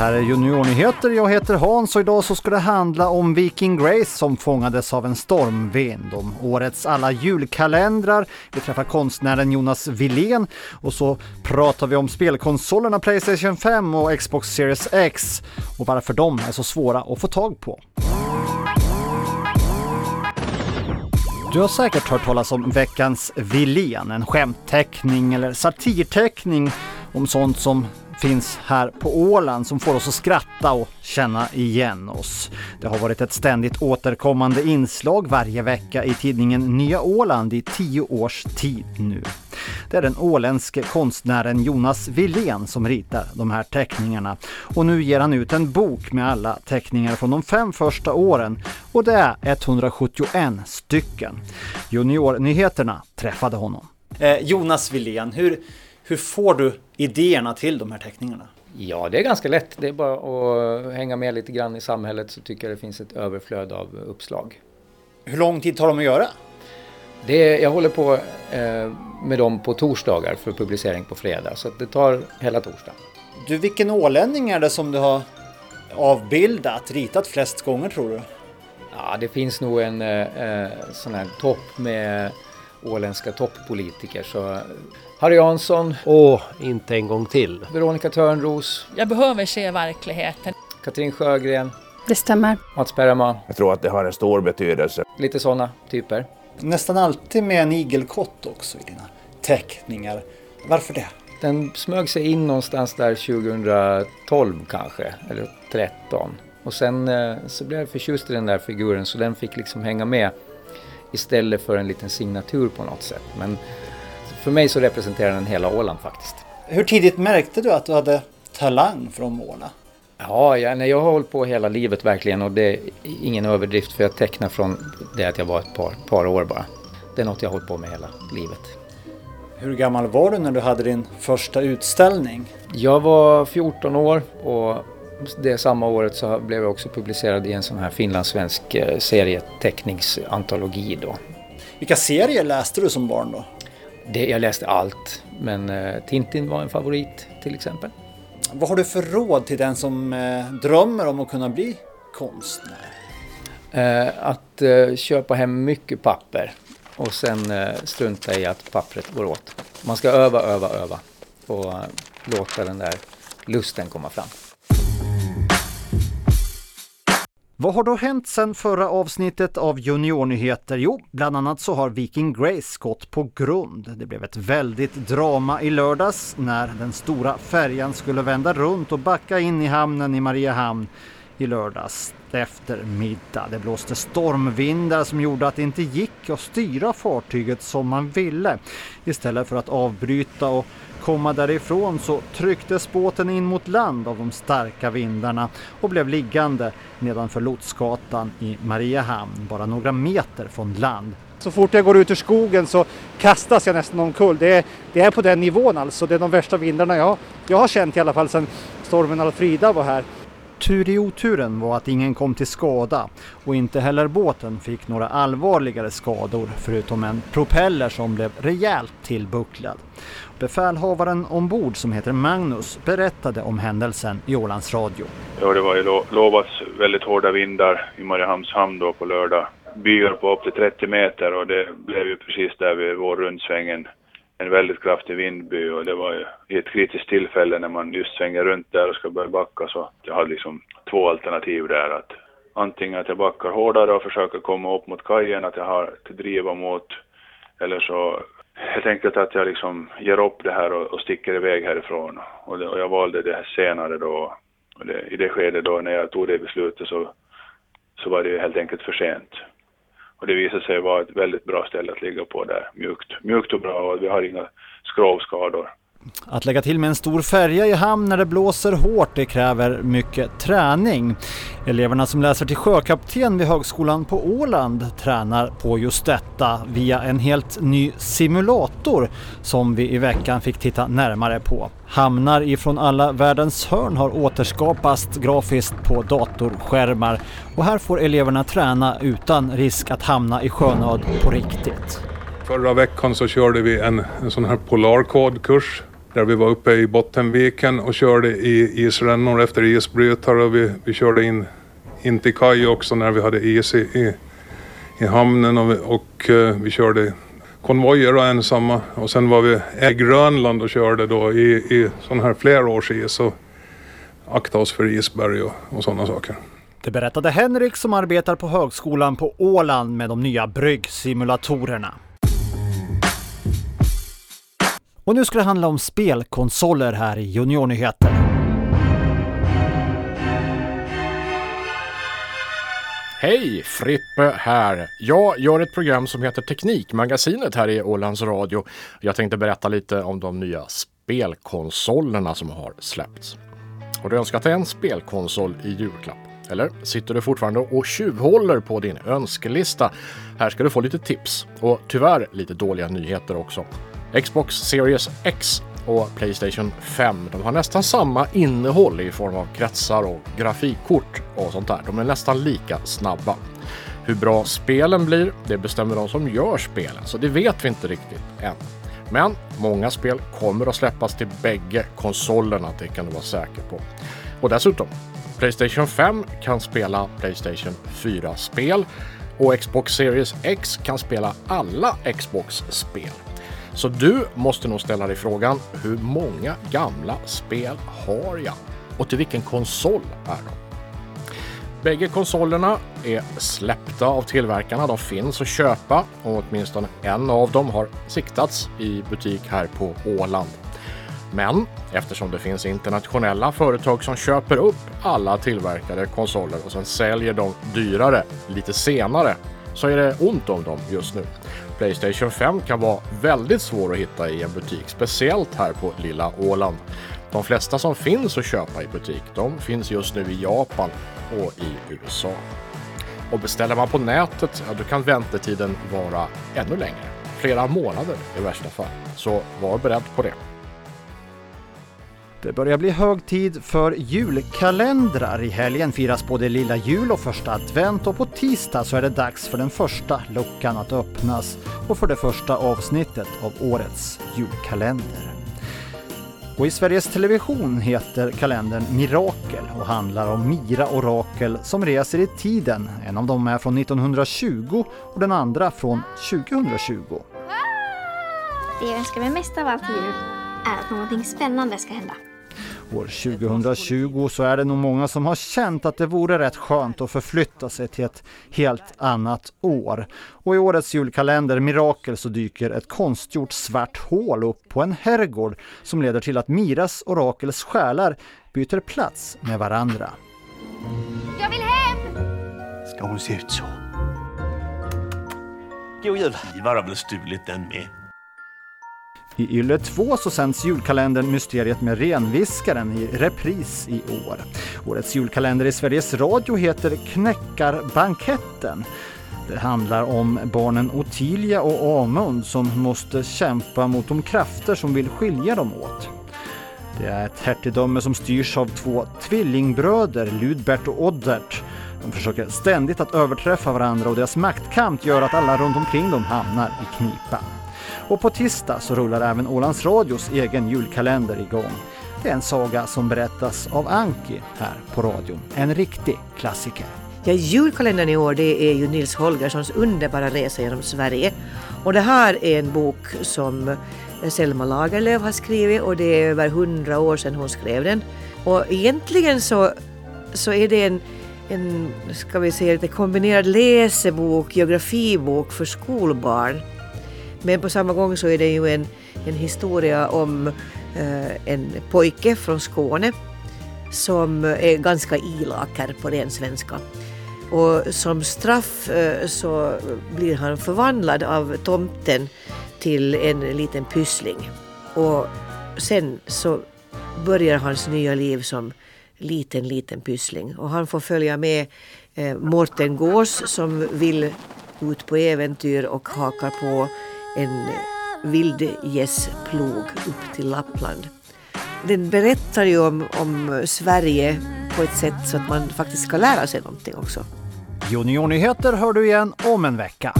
här är Juniornyheter. Jag heter Hans och idag så ska det handla om Viking Grace som fångades av en stormvind, om årets alla julkalendrar. Vi träffar konstnären Jonas Wilén och så pratar vi om spelkonsolerna Playstation 5 och Xbox Series X och varför de är så svåra att få tag på. Du har säkert hört talas om veckans Wilén, en skämtteckning eller satirteckning om sånt som finns här på Åland som får oss att skratta och känna igen oss. Det har varit ett ständigt återkommande inslag varje vecka i tidningen Nya Åland i tio års tid nu. Det är den åländske konstnären Jonas Wilén som ritar de här teckningarna och nu ger han ut en bok med alla teckningar från de fem första åren och det är 171 stycken. Juniornyheterna träffade honom. Eh, Jonas Wilén, hur, hur får du idéerna till de här teckningarna? Ja, det är ganska lätt. Det är bara att hänga med lite grann i samhället så tycker jag det finns ett överflöd av uppslag. Hur lång tid tar de att göra? Det jag håller på eh, med dem på torsdagar för publicering på fredag så det tar hela torsdagen. Du, vilken ålänning är det som du har avbildat, ritat flest gånger tror du? Ja, det finns nog en eh, sån här topp med åländska toppolitiker. Så Harry Jansson. Åh, inte en gång till. Veronica Törnros. Jag behöver se verkligheten. Katrin Sjögren. Det stämmer. Mats Perrman. Jag tror att det har en stor betydelse. Lite sådana typer. Nästan alltid med en igelkott också i dina teckningar. Varför det? Den smög sig in någonstans där 2012 kanske, eller 13. Och sen eh, så blev jag förtjust i den där figuren så den fick liksom hänga med istället för en liten signatur på något sätt. Men för mig så representerar den hela Åland faktiskt. Hur tidigt märkte du att du hade talang för att måla? Ja, jag, nej, jag har hållit på hela livet verkligen och det är ingen överdrift för jag tecknar från det att jag var ett par, par år bara. Det är något jag har hållit på med hela livet. Hur gammal var du när du hade din första utställning? Jag var 14 år och det samma året så blev jag också publicerad i en sån här finlandssvensk eh, serieteckningsantologi då. Vilka serier läste du som barn då? Det, jag läste allt, men eh, Tintin var en favorit till exempel. Vad har du för råd till den som eh, drömmer om att kunna bli konstnär? Att köpa hem mycket papper och sen strunta i att pappret går åt. Man ska öva, öva, öva och låta den där lusten komma fram. Vad har då hänt sedan förra avsnittet av Juniornyheter? Jo, bland annat så har Viking Grace gått på grund. Det blev ett väldigt drama i lördags när den stora färjan skulle vända runt och backa in i hamnen i Mariehamn i lördags eftermiddag. Det blåste stormvindar som gjorde att det inte gick att styra fartyget som man ville. Istället för att avbryta och komma därifrån så trycktes båten in mot land av de starka vindarna och blev liggande nedanför Lotsgatan i Mariehamn, bara några meter från land. Så fort jag går ut ur skogen så kastas jag nästan omkull. Det är, det är på den nivån alltså. Det är de värsta vindarna jag, jag har känt i alla fall sedan stormen Alfrida var här. Tur i oturen var att ingen kom till skada och inte heller båten fick några allvarligare skador förutom en propeller som blev rejält tillbucklad. Befälhavaren ombord som heter Magnus berättade om händelsen i Ålands Radio. Ja, det var ju lo lovats väldigt hårda vindar i Mariehamns hamn då på lördag. Byar på upp till 30 meter och det blev ju precis där vid vår rundsvängen en väldigt kraftig vindby och det var ju i ett kritiskt tillfälle när man just svänger runt där och ska börja backa så jag hade liksom två alternativ där att antingen att jag backar hårdare och försöker komma upp mot kajen, att jag har att driva mot eller så helt enkelt att jag liksom ger upp det här och, och sticker iväg härifrån. Och, det, och jag valde det här senare då. Och det, I det skedet då när jag tog det beslutet så, så var det ju helt enkelt för sent. Och det visade sig vara ett väldigt bra ställe att ligga på där, mjukt, mjukt och bra och vi har inga skrovskador. Att lägga till med en stor färja i hamn när det blåser hårt det kräver mycket träning. Eleverna som läser till sjökapten vid Högskolan på Åland tränar på just detta via en helt ny simulator som vi i veckan fick titta närmare på. Hamnar ifrån alla världens hörn har återskapats grafiskt på datorskärmar och här får eleverna träna utan risk att hamna i sjönöd på riktigt. Förra veckan så körde vi en, en sån här polarkodkurs där vi var uppe i Bottenviken och körde i isrännor efter isbrytare och vi, vi körde in, in till kaj också när vi hade is i, i, i hamnen och, vi, och uh, vi körde konvojer och ensamma. Och sen var vi i Grönland och körde då i, i sån här flerårsis och akta oss för isberg och, och sådana saker. Det berättade Henrik som arbetar på högskolan på Åland med de nya bryggsimulatorerna. Och nu ska det handla om spelkonsoler här i Juniornyheter. Hej! Frippe här. Jag gör ett program som heter Teknikmagasinet här i Ålands Radio. Jag tänkte berätta lite om de nya spelkonsolerna som har släppts. Har du önskat en spelkonsol i julklapp? Eller sitter du fortfarande och tjuvhåller på din önskelista? Här ska du få lite tips och tyvärr lite dåliga nyheter också. Xbox Series X och Playstation 5. De har nästan samma innehåll i form av kretsar och grafikkort och sånt där. De är nästan lika snabba. Hur bra spelen blir, det bestämmer de som gör spelen, så det vet vi inte riktigt än. Men många spel kommer att släppas till bägge konsolerna, det kan du vara säker på. Och dessutom, Playstation 5 kan spela Playstation 4-spel och Xbox Series X kan spela alla Xbox-spel. Så du måste nog ställa dig frågan, hur många gamla spel har jag? Och till vilken konsol är de? Bägge konsolerna är släppta av tillverkarna. De finns att köpa och åtminstone en av dem har siktats i butik här på Åland. Men eftersom det finns internationella företag som köper upp alla tillverkade konsoler och sen säljer dem dyrare lite senare så är det ont om dem just nu. Playstation 5 kan vara väldigt svår att hitta i en butik, speciellt här på lilla Åland. De flesta som finns att köpa i butik, de finns just nu i Japan och i USA. Och beställer man på nätet, ja, då kan väntetiden vara ännu längre. Flera månader i värsta fall. Så var beredd på det. Det börjar bli hög tid för julkalendrar. I helgen firas både lilla jul och första advent och på tisdag så är det dags för den första luckan att öppnas och för det första avsnittet av årets julkalender. Och i Sveriges Television heter kalendern Mirakel och handlar om Mira och Rakel som reser i tiden. En av dem är från 1920 och den andra från 2020. Det jag önskar mig mest av allt i jul är att någonting spännande ska hända. År 2020 så är det nog många som har känt att det vore rätt skönt att förflytta sig till ett helt annat år. Och i årets julkalender Mirakel så dyker ett konstgjort svart hål upp på en herrgård som leder till att Miras och Rakels själar byter plats med varandra. Jag vill hem! Ska hon se ut så? God jul! Ivar har väl stulit den med. I Yle 2 så sänds julkalendern Mysteriet med renviskaren i repris i år. Årets julkalender i Sveriges Radio heter Knäckarbanketten. Det handlar om barnen Ottilia och Amund som måste kämpa mot de krafter som vill skilja dem åt. Det är ett hertigdöme som styrs av två tvillingbröder, Ludbert och Oddert. De försöker ständigt att överträffa varandra och deras maktkamp gör att alla runt omkring dem hamnar i knipa. Och på tisdag så rullar även Ålands Radios egen julkalender igång. Det är en saga som berättas av Anki här på radion. En riktig klassiker. Ja, julkalendern i år det är ju Nils Holgerssons underbara resa genom Sverige. Och det här är en bok som Selma Lagerlöf har skrivit och det är över hundra år sedan hon skrev den. Och egentligen så, så är det en, en ska vi säga, lite kombinerad läsebok, geografibok för skolbarn. Men på samma gång så är det ju en, en historia om eh, en pojke från Skåne som är ganska ilak här på ren svenska. Och som straff eh, så blir han förvandlad av tomten till en liten pyssling. Och sen så börjar hans nya liv som liten, liten pyssling. Och han får följa med eh, Mårten Gås som vill ut på äventyr och hakar på en vildgässplog upp till Lappland. Den berättar ju om, om Sverige på ett sätt så att man faktiskt ska lära sig någonting också. Juniornyheter hör du igen om en vecka.